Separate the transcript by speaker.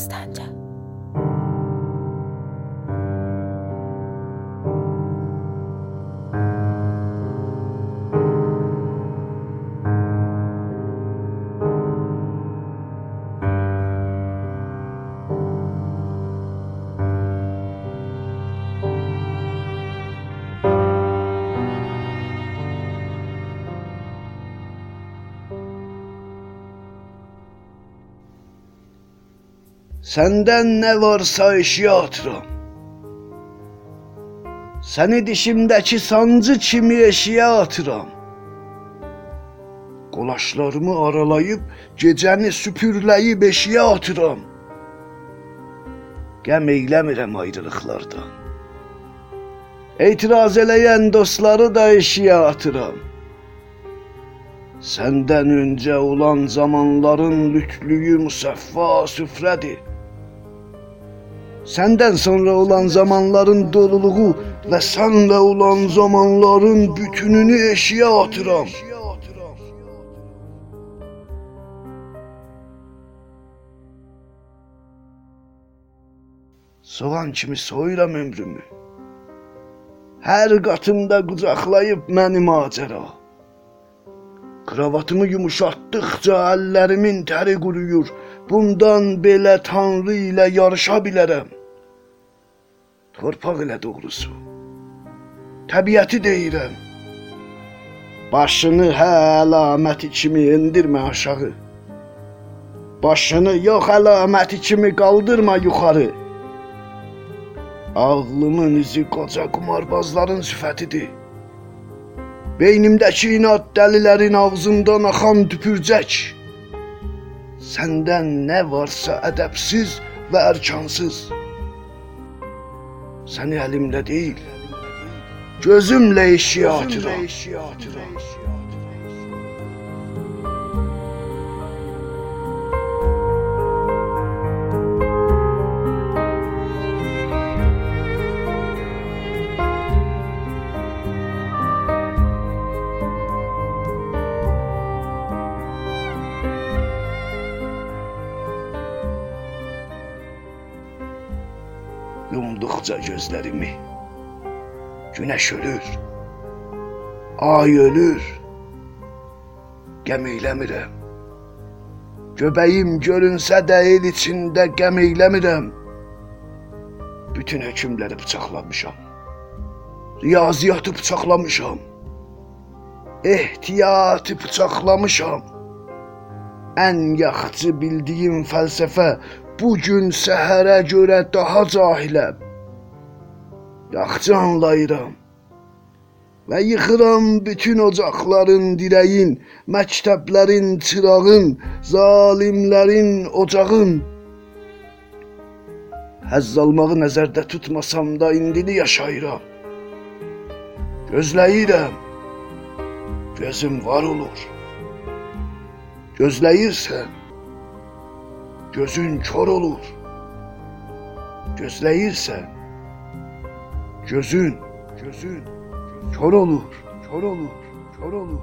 Speaker 1: bastante.
Speaker 2: Senden ne varsa eşya atıram. Seni dişimdeki sancı kimi eşiğe atıram. Qolaşlarımı aralayıb gecəni süpürləyib eşiyə atıram. Qəm eyləmirəm ayrılıqlardan. Etiraz eləyən dostları da eşiyə atıram. Səndən öncə olan zamanların lütlüyü müsəffa süfrədir. Səndən sonra olan zamanların doluluğu və sənlə olan zamanların bütününü eşiyə atıram. Soğan kimi soyuram ömrümü. Hər qatımda qucaqlayıb məni macəra. Kravatımı yumuşatdıqca əllərimin təri quruyur. Bundan belə Tanrı ilə yarışa bilərəm. Torpaq ilə doğrusu. Təbiəti deyirəm. Başını hə əlaməti kimi endirmə aşağı. Başını yox əlaməti kimi qaldırma yuxarı. Ağlımın izi qoca qumarbazların sifətidir. Beynimdəki inad dəlilərin ağzından axan tüpürcək. Səndən nə varsa ədəbsiz və ərkansız. Səni əlimlə deyil, gözümlə eşiyə atıram. Yumduqca gözlərimi. Günəş ölür Ay ölür. Qəm eyləmirəm. Göbəyim görünsə də el içində qəm eyləmirəm. Bütün hökmləri bıçaqlamışam. Riyaziyyatı bıçaqlamışam. Ehtiyatı bıçaqlamışam. Ən yaxşı bildiyim fəlsəfə bu gün səhərə görə daha cahiləm. Yaxşı anlayıram. Və yıxıram bütün ocaqların dirəyin, məktəblərin çırağın, zalimlərin ocağın. Həzz almağı nəzərdə tutmasam da indini yaşayıram. Gözləyirəm. Gözüm var olur. Gözləyirsən. Gözün kör olur. Gözləyirsən. Gözün, gözün kör olur, kör olur, kör olur.